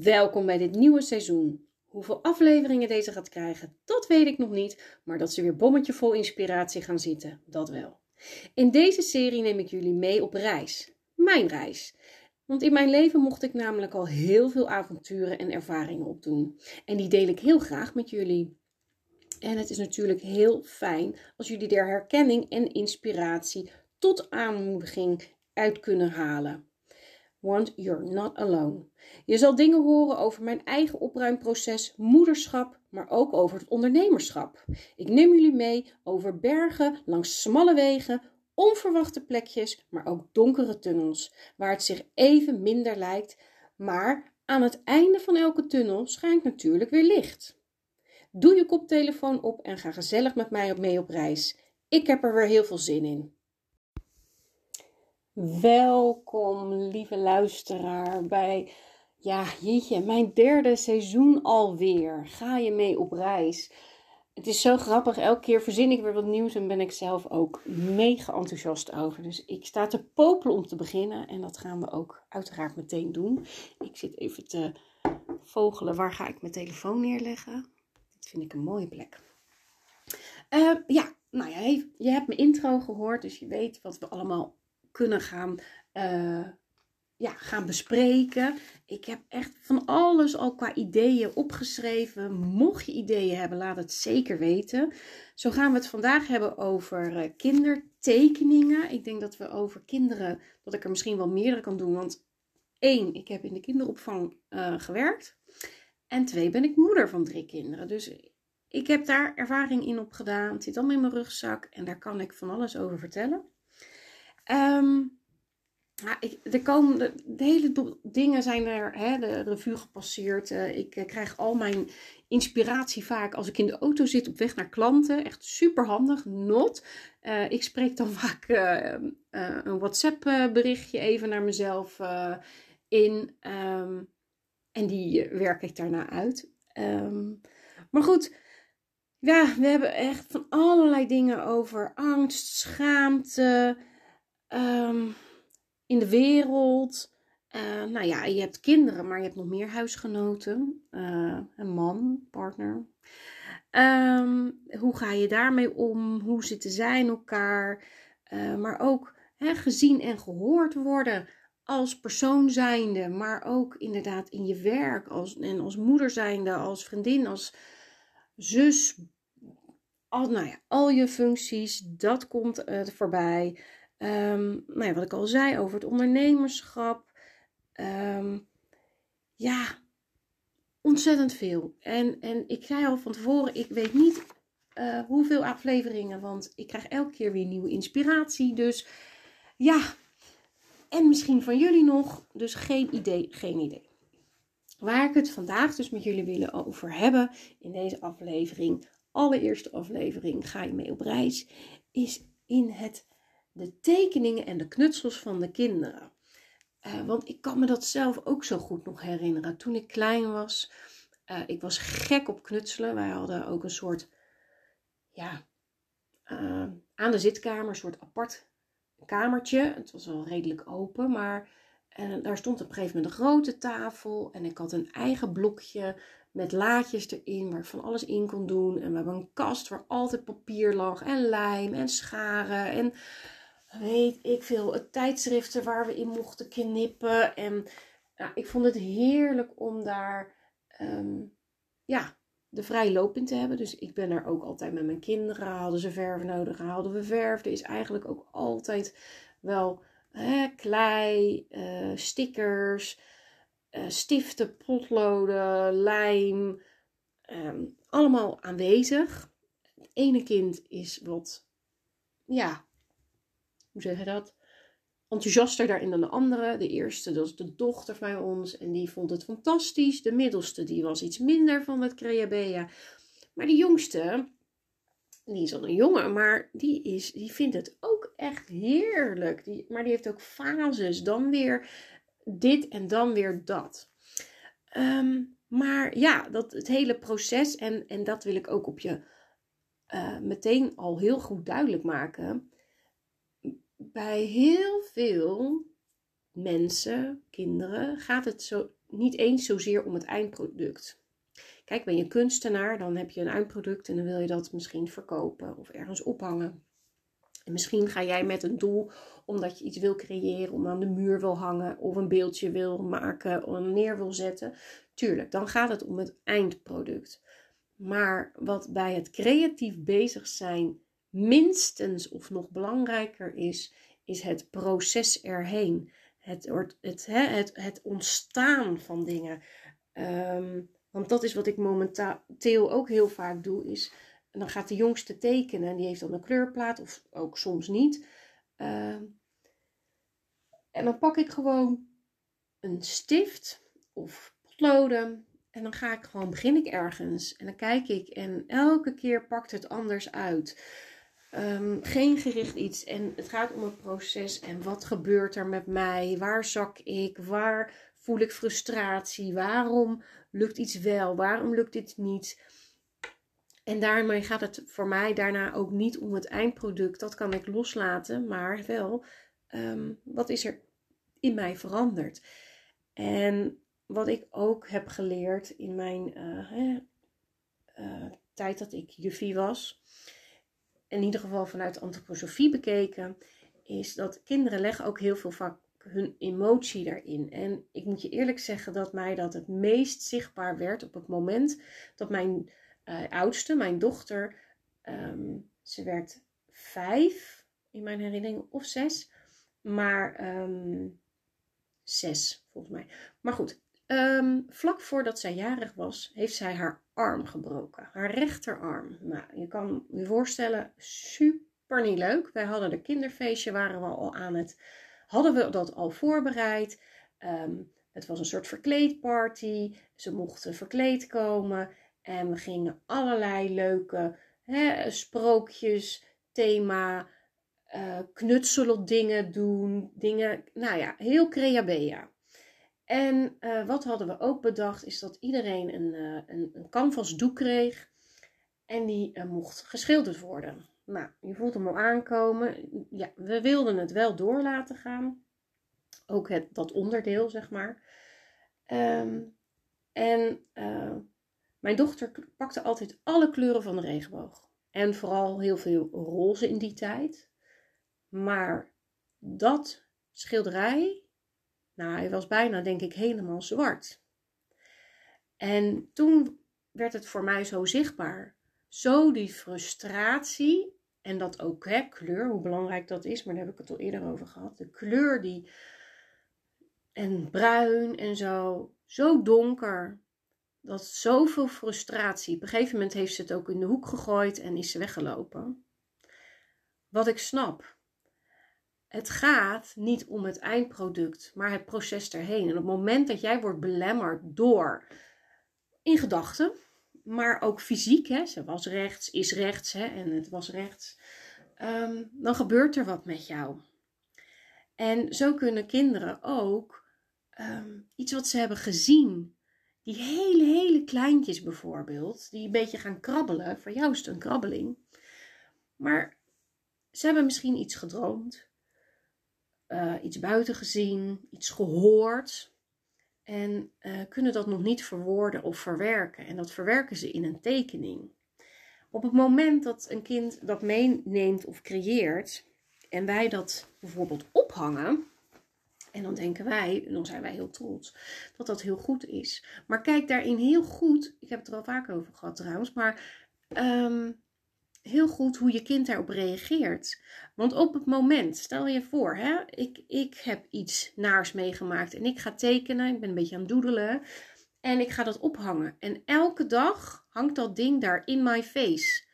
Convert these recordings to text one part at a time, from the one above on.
Welkom bij dit nieuwe seizoen. Hoeveel afleveringen deze gaat krijgen, dat weet ik nog niet, maar dat ze weer bommetje vol inspiratie gaan zitten, dat wel. In deze serie neem ik jullie mee op reis. Mijn reis. Want in mijn leven mocht ik namelijk al heel veel avonturen en ervaringen opdoen. En die deel ik heel graag met jullie. En het is natuurlijk heel fijn als jullie er herkenning en inspiratie tot aanmoediging uit kunnen halen. Want you're not alone. Je zal dingen horen over mijn eigen opruimproces, moederschap, maar ook over het ondernemerschap. Ik neem jullie mee over bergen, langs smalle wegen, onverwachte plekjes, maar ook donkere tunnels, waar het zich even minder lijkt, maar aan het einde van elke tunnel schijnt natuurlijk weer licht. Doe je koptelefoon op en ga gezellig met mij mee op reis. Ik heb er weer heel veel zin in. Welkom, lieve luisteraar, bij, ja, jeetje, mijn derde seizoen alweer. Ga je mee op reis? Het is zo grappig, elke keer verzin ik weer wat nieuws en ben ik zelf ook mega enthousiast over. Dus ik sta te popelen om te beginnen en dat gaan we ook uiteraard meteen doen. Ik zit even te vogelen, waar ga ik mijn telefoon neerleggen? Dit vind ik een mooie plek. Uh, ja, nou ja, je hebt mijn intro gehoord, dus je weet wat we allemaal kunnen gaan, uh, ja, gaan bespreken. Ik heb echt van alles al qua ideeën opgeschreven. Mocht je ideeën hebben, laat het zeker weten. Zo gaan we het vandaag hebben over uh, kindertekeningen. Ik denk dat we over kinderen, dat ik er misschien wel meerdere kan doen. Want één, ik heb in de kinderopvang uh, gewerkt. En twee, ben ik moeder van drie kinderen. Dus ik heb daar ervaring in opgedaan. Het zit allemaal in mijn rugzak en daar kan ik van alles over vertellen. Um, ik, de, komende, de hele dingen zijn er, hè, de revue gepasseerd. Uh, ik uh, krijg al mijn inspiratie vaak als ik in de auto zit op weg naar klanten. Echt super handig, not. Uh, ik spreek dan vaak een WhatsApp berichtje even naar mezelf in. Um, en die werk ik daarna uit. Um, maar goed, ja, we hebben echt van allerlei dingen over angst, schaamte um, in de wereld. Uh, nou ja, je hebt kinderen, maar je hebt nog meer huisgenoten. Uh, een man, partner. Um, hoe ga je daarmee om? Hoe zitten zij in elkaar? Uh, maar ook gezien en gehoord worden als persoon zijnde, maar ook inderdaad in je werk als, en als moeder zijnde, als vriendin, als zus. Al, nou ja, al je functies, dat komt voorbij. Um, nou ja, wat ik al zei over het ondernemerschap. Um, ja, ontzettend veel. En, en ik zei al van tevoren, ik weet niet uh, hoeveel afleveringen, want ik krijg elke keer weer nieuwe inspiratie. Dus ja, en misschien van jullie nog. Dus geen idee, geen idee. Waar ik het vandaag dus met jullie willen over hebben in deze aflevering, allereerste aflevering, ga je mee op reis, is in het de tekeningen en de knutsels van de kinderen. Uh, want ik kan me dat zelf ook zo goed nog herinneren. Toen ik klein was, uh, ik was gek op knutselen. Wij hadden ook een soort, ja, uh, aan de zitkamer, een soort apart kamertje. Het was wel redelijk open, maar daar stond op een gegeven moment een grote tafel. En ik had een eigen blokje met laadjes erin waar ik van alles in kon doen. En we hebben een kast waar altijd papier lag en lijm en scharen en weet ik veel, tijdschriften waar we in mochten knippen. En ik vond het heerlijk om daar um, ja, de vrije loop in te hebben. Dus ik ben er ook altijd met mijn kinderen. Hadden ze verf nodig, haalden we verf. Er is eigenlijk ook altijd wel klei, uh, stickers, uh, stiften, potloden, lijm. Um, allemaal aanwezig. Het ene kind is wat, ja, hoe zeg je dat? Enthousiaster daarin dan de andere. De eerste, dat is de dochter bij ons. En die vond het fantastisch. De middelste, die was iets minder van het Creabea. Maar de jongste, die is al een jongen, maar die, is, die vindt het ook echt heerlijk. Die, maar die heeft ook fases. Dan weer dit en dan weer dat. Um, maar ja, dat, het hele proces, en, en dat wil ik ook op je uh, meteen al heel goed duidelijk maken bij heel veel mensen, kinderen, gaat het zo, niet eens zozeer om het eindproduct. Kijk, ben je kunstenaar, dan heb je een eindproduct en dan wil je dat misschien verkopen of ergens ophangen. En misschien ga jij met een doel omdat je iets wil creëren, om aan de muur wil hangen of een beeldje wil maken of neer wil zetten. Tuurlijk, dan gaat het om het eindproduct. Maar wat bij het creatief bezig zijn minstens of nog belangrijker is, is het proces erheen. Het, het, het, het ontstaan van dingen. Ehm, want dat is wat ik momenteel ook heel vaak doe, is dan gaat de jongste tekenen, die heeft dan een kleurplaat, of ook soms niet. Ehm, en dan pak ik gewoon een stift of potloden en dan ga ik gewoon, begin ik ergens en dan kijk ik en elke keer pakt het anders uit. Ehm, geen gericht iets en het gaat om het proces en wat gebeurt er met mij? Waar zak ik? Waar voel ik frustratie? Waarom lukt iets wel? Waarom lukt dit niet? En daarmee gaat het voor mij daarna ook niet om het eindproduct. Dat kan ik loslaten, maar wel ehm, wat is er in mij veranderd. En wat ik ook heb geleerd in mijn uh, tijd dat ik juffie was, in ieder geval vanuit antroposofie bekeken, is dat kinderen leggen ook heel veel vaak hun emotie daarin. En ik moet je eerlijk zeggen dat mij dat het meest zichtbaar werd op het moment dat mijn uh, oudste, mijn dochter, ehm, ze werd vijf in mijn herinnering, of zes. Maar um, zes volgens mij. Maar goed, ehm, vlak voordat zij jarig was, heeft zij haar arm gebroken. Haar rechterarm. Nou, je kan je voorstellen, super niet leuk. Wij hadden een kinderfeestje, waren we al aan het, hadden we dat al voorbereid. het was een soort verkleedparty. Ze mochten verkleed komen. En we gingen allerlei leuke hè, sprookjes, thema, uh, knutselen dingen doen. Dingen, nou ja, heel creabea. En uh, wat hadden we ook bedacht, is dat iedereen een, uh, een, een canvasdoek kreeg. En die mocht geschilderd worden. Nou, je voelt hem al aankomen. Ja, we wilden het wel door laten gaan. Ook het, dat onderdeel, zeg maar. Um, en mijn dochter pakte altijd alle kleuren van de regenboog. En vooral heel veel roze in die tijd. Maar dat schilderij, nou, hij was bijna, denk ik, helemaal zwart. En toen werd het voor mij zo zichtbaar. Zo die frustratie. En dat ook, hè, kleur, hoe belangrijk dat is, maar daar heb ik het al eerder over gehad. De kleur die. En bruin en zo. Zo donker dat zoveel frustratie. Op een gegeven moment heeft ze het ook in de hoek gegooid en is ze weggelopen. Wat ik snap. Het gaat niet om het eindproduct, maar het proces erheen. En op het moment dat jij wordt belemmerd door, in gedachten, maar ook fysiek, hè, ze was rechts, is rechts hè, en het was rechts, um, dan gebeurt er wat met jou. En zo kunnen kinderen ook um, iets wat ze hebben gezien, die hele, hele kleintjes bijvoorbeeld, die een beetje gaan krabbelen, voor jou is het een krabbeling. Maar ze hebben misschien iets gedroomd, uh, iets buiten gezien, iets gehoord. En uh, kunnen dat nog niet verwoorden of verwerken. En dat verwerken ze in een tekening. Op het moment dat een kind dat meeneemt of creëert, en wij dat bijvoorbeeld ophangen, en dan denken wij, dan zijn wij heel trots, dat dat heel goed is. Maar kijk daarin heel goed, ik heb het er al vaak over gehad trouwens, maar um, heel goed hoe je kind daarop reageert. Want op het moment, stel je voor, hè, ik, ik heb iets naars meegemaakt en ik ga tekenen, ik ben een beetje aan het doedelen en ik ga dat ophangen. En elke dag hangt dat ding daar in my face.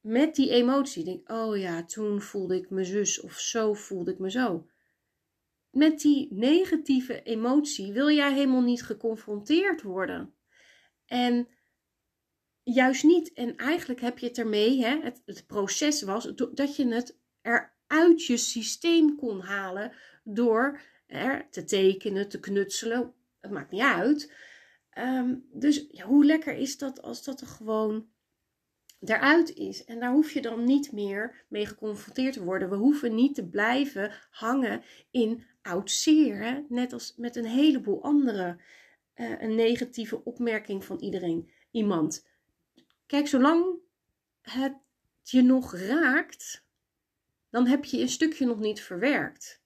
Met die emotie. Denk, oh ja, toen voelde ik me zus of zo voelde ik me zo met die negatieve emotie wil jij helemaal niet geconfronteerd worden. En juist niet. En eigenlijk heb je het ermee, hè, het, proces was dat je het eruit je systeem kon halen door er te tekenen, te knutselen. Het maakt niet uit. Ehm, dus ja, hoe lekker is dat als dat er gewoon eruit is. En daar hoef je dan niet meer mee geconfronteerd te worden. We hoeven niet te blijven hangen in oud zeer. Hè? Net als met een heleboel andere uh, een negatieve opmerking van iedereen, iemand. Kijk, zolang het je nog raakt, dan heb je een stukje nog niet verwerkt.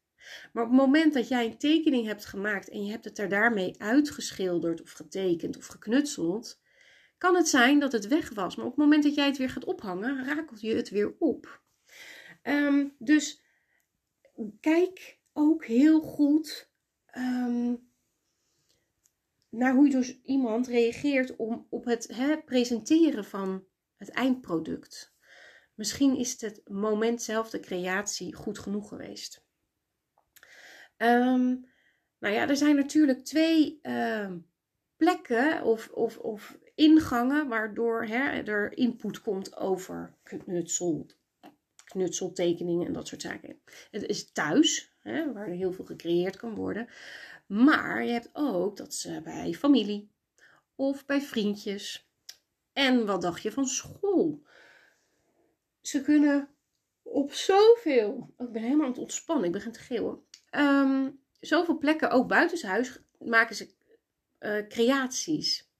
Maar op het moment dat jij een tekening hebt gemaakt en je hebt het er daarmee uitgeschilderd of getekend of geknutseld, kan het zijn dat het weg was. Maar op het moment dat jij het weer gaat ophangen, rakelt je het weer op. Ehm, dus kijk ook heel goed um, naar hoe dus iemand reageert om, op het hè, presenteren van het eindproduct. Misschien is het moment zelf, de creatie, goed genoeg geweest. Um, nou ja, er zijn natuurlijk twee uh, plekken of, of, of ingangen waardoor hè, er input komt over knutsel, knutseltekeningen en dat soort zaken. Het is thuis, hè, waar er heel veel gecreëerd kan worden. Maar je hebt ook dat ze bij familie of bij vriendjes. En wat dacht je van school? Ze kunnen op zoveel. Oh, ik ben helemaal aan het ontspannen. Ik begin te geeuwen. Um, zoveel plekken, ook buitenshuis, maken ze uh, creaties.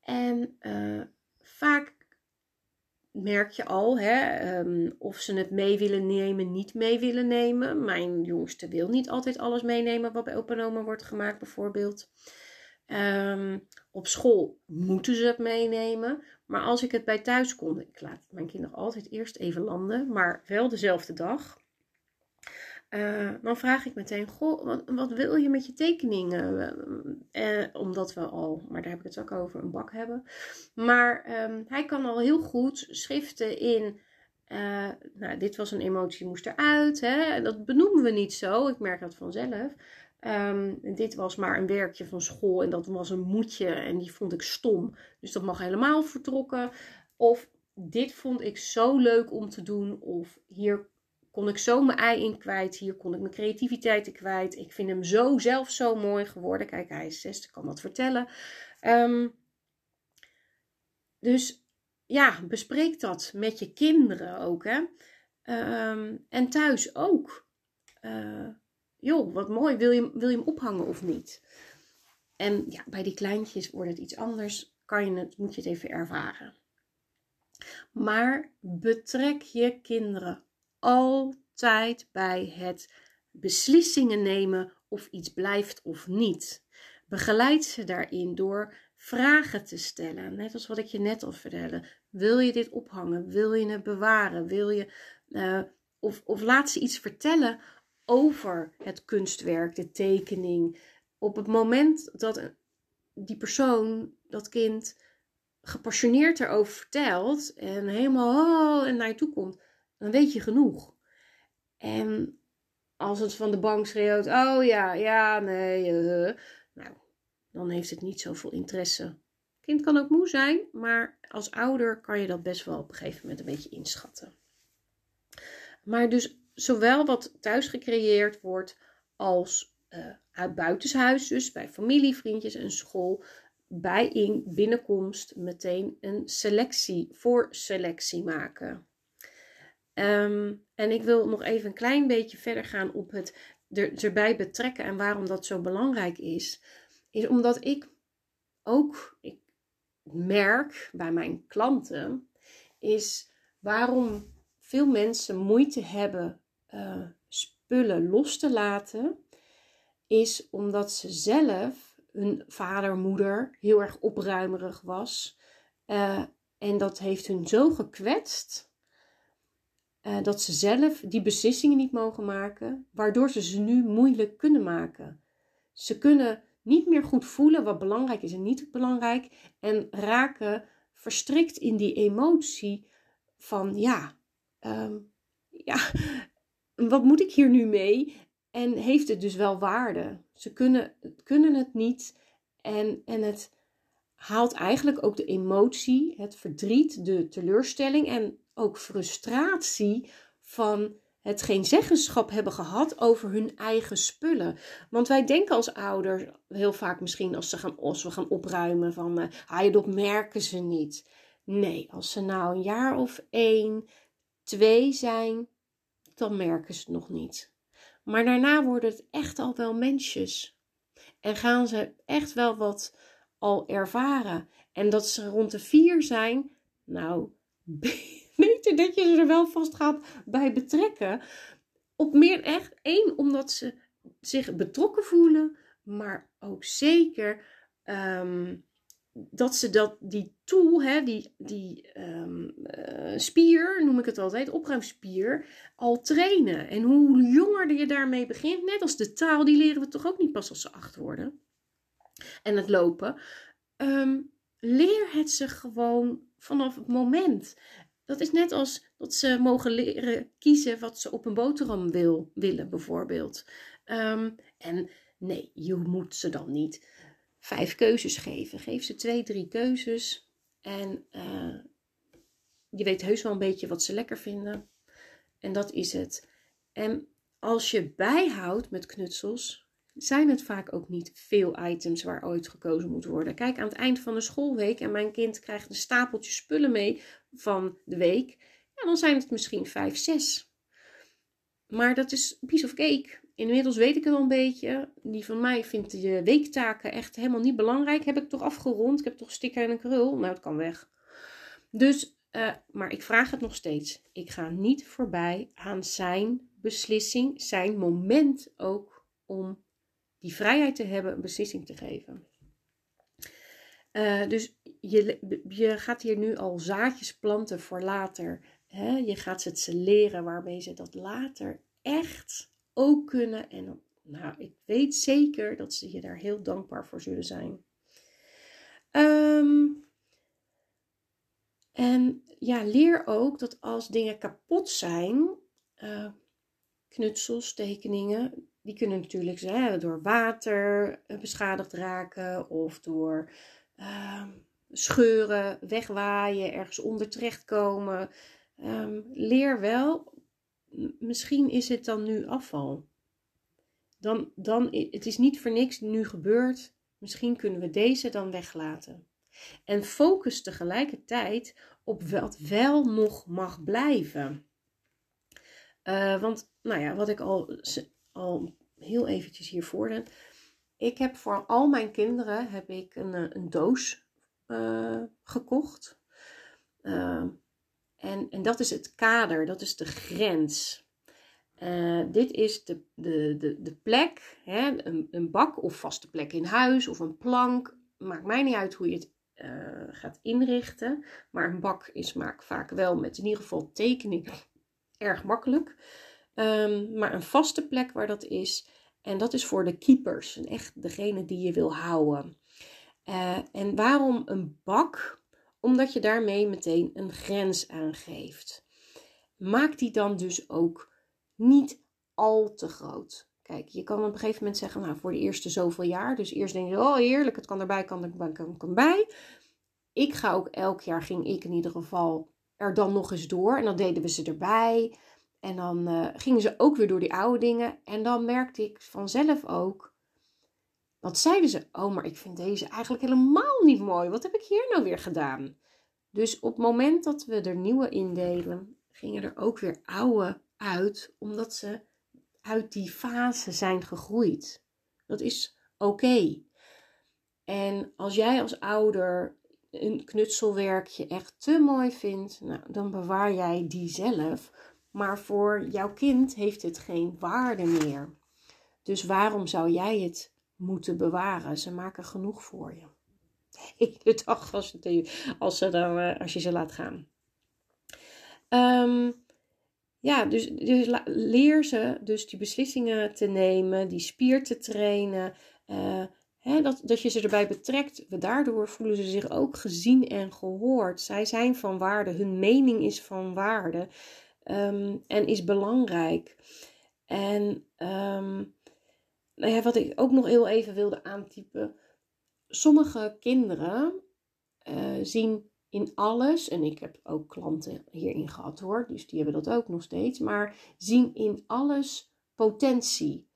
En uh, vaak merk je al hè, um, of ze het mee willen nemen, niet mee willen nemen. Mijn jongste wil niet altijd alles meenemen wat bij opa wordt gemaakt, bijvoorbeeld. Um, op school moeten ze het meenemen. Maar als ik het bij thuis kon, ik laat mijn kinderen altijd eerst even landen, maar wel dezelfde dag. Uh, dan vraag ik meteen, goh, wat, wat, wil je met je tekeningen? Uh, omdat we al, maar daar heb ik het ook over, een bak hebben. Maar um, hij kan al heel goed schriften in, nou, dit was een emotie, moest eruit. Hè? Dat benoemen we niet zo, ik merk dat vanzelf. Um, dit was maar een werkje van school en dat was een moedje en die vond ik stom. Dus dat mag helemaal vertrokken. Of dit vond ik zo leuk om te doen. Of hier kon ik zo mijn ei in kwijt. Hier kon ik mijn creativiteit in kwijt. Ik vind hem zo zelf zo mooi geworden. Kijk, hij is zes, ik kan dat vertellen. Um, dus ja, bespreek dat met je kinderen ook. Hè? Um, en thuis ook. Uh, joh, wat mooi, wil je, wil je hem ophangen of niet? En ja, bij die kleintjes wordt het iets anders. Kan je het, moet je het even ervaren. Maar betrek je kinderen altijd bij het beslissingen nemen of iets blijft of niet. Begeleid ze daarin door vragen te stellen. Net als wat ik je net al vertelde. Wil je dit ophangen? Wil je het bewaren? Wil je, uh, of, of laat ze iets vertellen over het kunstwerk, de tekening. Op het moment dat die persoon, dat kind, gepassioneerd erover vertelt en helemaal oh, en naar je toe komt, dan weet je genoeg. En als het van de bank schreeuwt, oh ja, ja, nee, uh, nou, dan heeft het niet zoveel interesse. Kind kan ook moe zijn, maar als ouder kan je dat best wel op een gegeven moment een beetje inschatten. Maar dus zowel wat thuis gecreëerd wordt als uh, uit buitenshuis, dus bij familie, vriendjes en school, bij in binnenkomst meteen een selectie, voor selectie maken. Um, en ik wil nog even een klein beetje verder gaan op het er, erbij betrekken en waarom dat zo belangrijk is. Is omdat ik ook ik merk bij mijn klanten, is waarom veel mensen moeite hebben uh, spullen los te laten, is omdat ze zelf, hun vader, moeder, heel erg opruimerig was. Uh, en dat heeft hun zo gekwetst uh, dat ze zelf die beslissingen niet mogen maken, waardoor ze ze nu moeilijk kunnen maken. Ze kunnen niet meer goed voelen wat belangrijk is en niet belangrijk en raken verstrikt in die emotie van ja, um, ja, wat moet ik hier nu mee? En heeft het dus wel waarde? Ze kunnen, kunnen het niet en, en het haalt eigenlijk ook de emotie, het verdriet, de teleurstelling en ook frustratie van het geen zeggenschap hebben gehad over hun eigen spullen. Want wij denken als ouders heel vaak misschien als, ze gaan, als we gaan opruimen van, uh, ah, dat merken ze niet. Nee, als ze nou een jaar of één, twee zijn, dan merken ze het nog niet. Maar daarna worden het echt al wel mensjes. En gaan ze echt wel wat al ervaren. En dat ze rond de vier zijn, nou, dat je ze er wel vast gaat bij betrekken. Op meer echt één, omdat ze zich betrokken voelen, maar ook zeker um, dat ze dat, die tool, hè, die, die um, uh, spier, noem ik het altijd, opruimspier, al trainen. En hoe jonger je daarmee begint, net als de taal, die leren we toch ook niet pas als ze acht worden. En het lopen. Um, leer het ze gewoon vanaf het moment. Dat is net als dat ze mogen leren kiezen wat ze op een boterham wil, willen, bijvoorbeeld. Um, en nee, je moet ze dan niet vijf keuzes geven. Geef ze twee, drie keuzes. En uh, je weet heus wel een beetje wat ze lekker vinden. En dat is het. En als je bijhoudt met knutsels, zijn het vaak ook niet veel items waar ooit gekozen moet worden. Kijk, aan het eind van de schoolweek en mijn kind krijgt een stapeltje spullen mee van de week. Ja, dan zijn het misschien vijf, zes. Maar dat is piece of cake. Inmiddels weet ik het al een beetje. Die van mij vindt de weektaken echt helemaal niet belangrijk. Heb ik toch afgerond? Ik heb toch sticker en een krul? Nou, het kan weg. Dus, uh, maar ik vraag het nog steeds. Ik ga niet voorbij aan zijn beslissing, zijn moment ook om die vrijheid te hebben, een beslissing te geven. Uh, dus je, je gaat hier nu al zaadjes planten voor later. Hè? Je gaat ze, ze leren waarmee ze dat later echt ook kunnen. En nou, ik weet zeker dat ze je daar heel dankbaar voor zullen zijn. Um, en ja, leer ook dat als dingen kapot zijn, uh, knutsels, tekeningen, die kunnen natuurlijk door water eh, beschadigd raken of door uh, scheuren, wegwaaien, ergens onder terechtkomen. Um, leer wel misschien is het dan nu afval. Dan, dan, het is niet voor niks nu gebeurd. Misschien kunnen we deze dan weglaten. En focus tegelijkertijd op wat wel nog mag blijven. Uh, want, nou ja, wat ik al, al heel eventjes hier voorde. Ik heb voor al mijn kinderen heb ik een, eh, een doos uh, gekocht. Uh, en, en dat is het kader, dat is de grens. Uh, dit is de, de, de, de plek, hè, een, een bak of vaste plek in huis of een plank. Maakt mij niet uit hoe je het uh, gaat inrichten. Maar een bak is maak vaak wel met in ieder geval tekening erg makkelijk. Um, maar een vaste plek waar dat is. En dat is voor de keepers. Echt degene die je wil houden. Uh, en waarom een bak? omdat je daarmee meteen een grens aangeeft. Maak die dan dus ook niet al te groot. Kijk, je kan op een gegeven moment zeggen, nou voor de eerste zoveel jaar. Dus eerst denk je, oh heerlijk, het kan erbij, kan erbij, kan, kan. Ik ga ook elk jaar, ging ik in ieder geval er dan nog eens door. En dan deden we ze erbij. En dan uh, gingen ze ook weer door die oude dingen. En dan merkte ik vanzelf ook, wat zeiden ze? Oh, maar ik vind deze eigenlijk helemaal niet mooi. Wat heb ik hier nou weer gedaan? Dus op het moment dat we er nieuwe indelen, gingen er ook weer oude uit, omdat ze uit die fase zijn gegroeid. Dat is oké. En als jij als ouder een knutselwerkje echt te mooi vindt, nou, dan bewaar jij die zelf. Maar voor jouw kind heeft het geen waarde meer. Dus waarom zou jij het moeten bewaren. Ze maken genoeg voor je. De hele dag als, het, als, ze dan, eh, als je ze laat gaan. Um, ja, dus, dus, leer ze dus die beslissingen te nemen, die spier te trainen. Uh, hè, dat, dat je ze erbij betrekt. Daardoor voelen ze zich ook gezien en gehoord. Zij zijn van waarde. Hun mening is van waarde. Um, en is belangrijk. En um, nou ja, wat ik ook nog heel even wilde aantypen. Sommige kinderen uh, zien in alles, en ik heb ook klanten hierin gehad hoor, dus die hebben dat ook nog steeds, maar zien in alles potentie.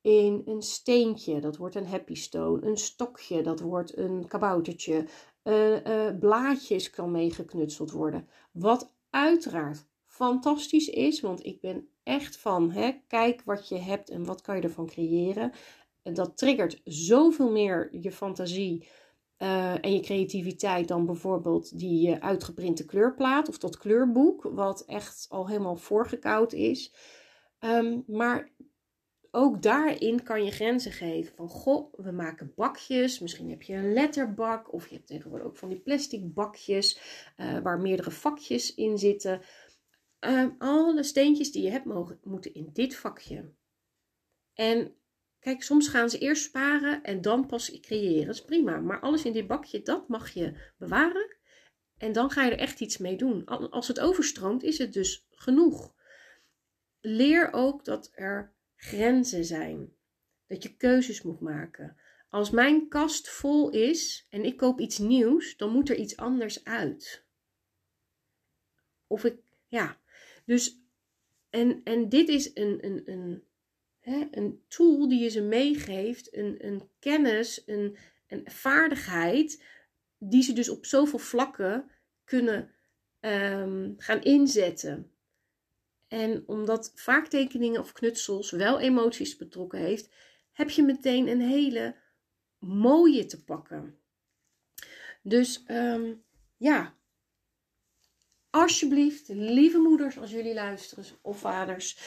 In een steentje, dat wordt een happy stone. Een stokje, dat wordt een kaboutertje. Uh, blaadjes kan meegeknutseld worden. Wat uiteraard fantastisch is, want ik ben echt van. Hè? Kijk wat je hebt en wat kan je ervan creëren. En dat triggert zoveel meer je fantasie uh, en je creativiteit dan bijvoorbeeld die uh, uitgeprinte kleurplaat of dat kleurboek, wat echt al helemaal voorgekoud is. Um, maar ook daarin kan je grenzen geven. Van goh, we maken bakjes. Misschien heb je een letterbak. Of je hebt tegenwoordig ook van die plastic bakjes. Uh, waar meerdere vakjes in zitten. Uh, alle steentjes die je hebt mogen, moeten in dit vakje. En kijk, soms gaan ze eerst sparen en dan pas creëren. Dat is prima. Maar alles in dit bakje, dat mag je bewaren. En dan ga je er echt iets mee doen. Als het overstroomt, is het dus genoeg. Leer ook dat er grenzen zijn. Dat je keuzes moet maken. Als mijn kast vol is en ik koop iets nieuws, dan moet er iets anders uit. Of ik, ja. Dus, en, en dit is een, een, een, hè, een tool die je ze meegeeft, een, een kennis, een, een vaardigheid, die ze dus op zoveel vlakken kunnen um, gaan inzetten. En omdat vaak tekeningen of knutsels wel emoties betrokken heeft, heb je meteen een hele mooie te pakken. Dus um, ja, alsjeblieft, lieve moeders, als jullie luisteren of vaders,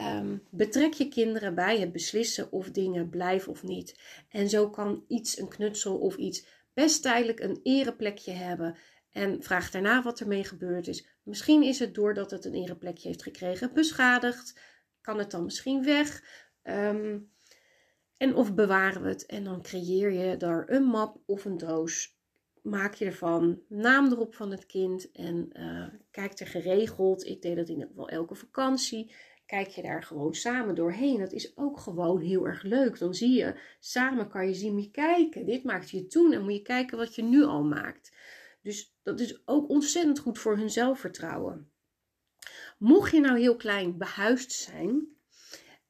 um, betrek je kinderen bij het beslissen of dingen blijven of niet. En zo kan iets, een knutsel of iets, best tijdelijk een ereplekje hebben. En vraag daarna wat ermee gebeurd is. Misschien is het doordat het een ereplekje heeft gekregen beschadigd. Kan het dan misschien weg? Um, en of bewaren we het en dan creëer je daar een map of een doos. Maak je ervan, naam erop van het kind en uh, kijk er geregeld. Ik deed dat in geval elke vakantie. Kijk je daar gewoon samen doorheen. Dat is ook gewoon heel erg leuk. Dan zie je, samen kan je zien, moet kijken. Dit maakt je toen en moet je kijken wat je nu al maakt. Dus dat is ook ontzettend goed voor hun zelfvertrouwen. Mocht je nou heel klein behuisd zijn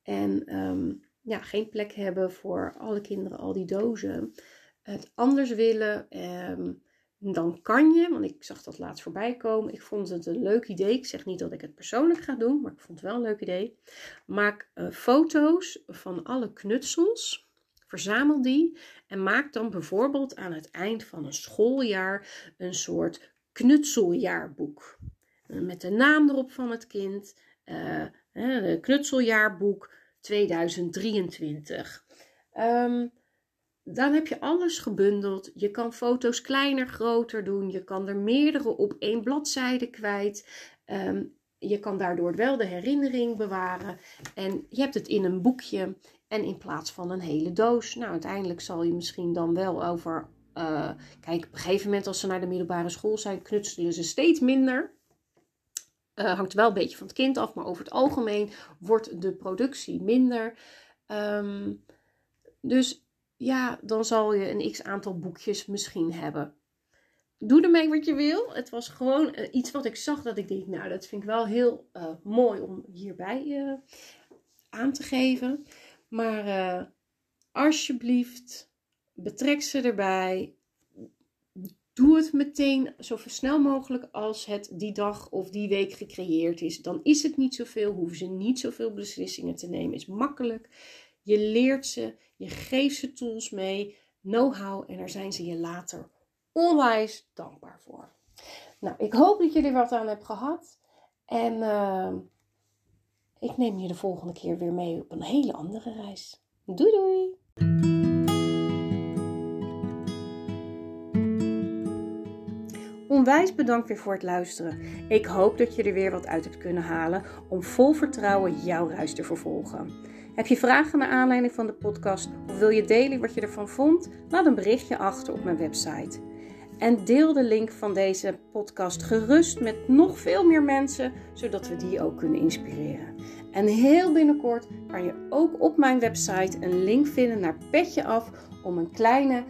en um, ja, geen plek hebben voor alle kinderen, al die dozen, het anders willen, um, dan kan je, want ik zag dat laatst voorbij komen. Ik vond het een leuk idee. Ik zeg niet dat ik het persoonlijk ga doen, maar ik vond het wel een leuk idee. Maak uh, foto's van alle knutsels Verzamel die en maak dan bijvoorbeeld aan het eind van een schooljaar een soort knutseljaarboek. Eh, met de naam erop van het kind, uh, knutseljaarboek 2023. Um, dan heb je alles gebundeld. Je kan foto's kleiner, groter doen. Je kan er meerdere op één bladzijde kwijt. Um, je kan daardoor wel de herinnering bewaren. En je hebt het in een boekje. En in plaats van een hele doos. Nou, uiteindelijk zal je misschien dan wel over. Uh, kijk, op een gegeven moment als ze naar de middelbare school zijn, knutselen ze steeds minder. Uh, hangt wel een beetje van het kind af, maar over het algemeen wordt de productie minder. Um, dus ja, dan zal je een x aantal boekjes misschien hebben. Doe ermee wat je wil. Het was gewoon uh, iets wat ik zag dat ik denk, nou, dat vind ik wel heel mooi om hierbij aan te geven. Maar alsjeblieft, betrek ze erbij. Doe het meteen zo snel mogelijk als het die dag of die week gecreëerd is. Dan is het niet zoveel, hoeven ze niet zoveel beslissingen te nemen. Is makkelijk. Je leert ze, je geeft ze tools mee, know-how en daar zijn ze je later onwijs dankbaar voor. Nou, ik hoop dat er wat aan hebt gehad. En uh, ik neem je de volgende keer weer mee op een hele andere reis. Doei doei! Onwijs bedankt weer voor het luisteren. Ik hoop dat je er weer wat uit hebt kunnen halen om vol vertrouwen jouw reis te vervolgen. Heb je vragen naar aanleiding van de podcast of wil je delen wat je ervan vond? Laat een berichtje achter op mijn website. En deel de link van deze podcast gerust met nog veel meer mensen, zodat we die ook kunnen inspireren. En heel binnenkort kan je ook op mijn website een link vinden naar Petje Af om een kleine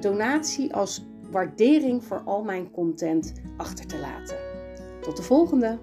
donatie als waardering voor al mijn content achter te laten. Tot de volgende!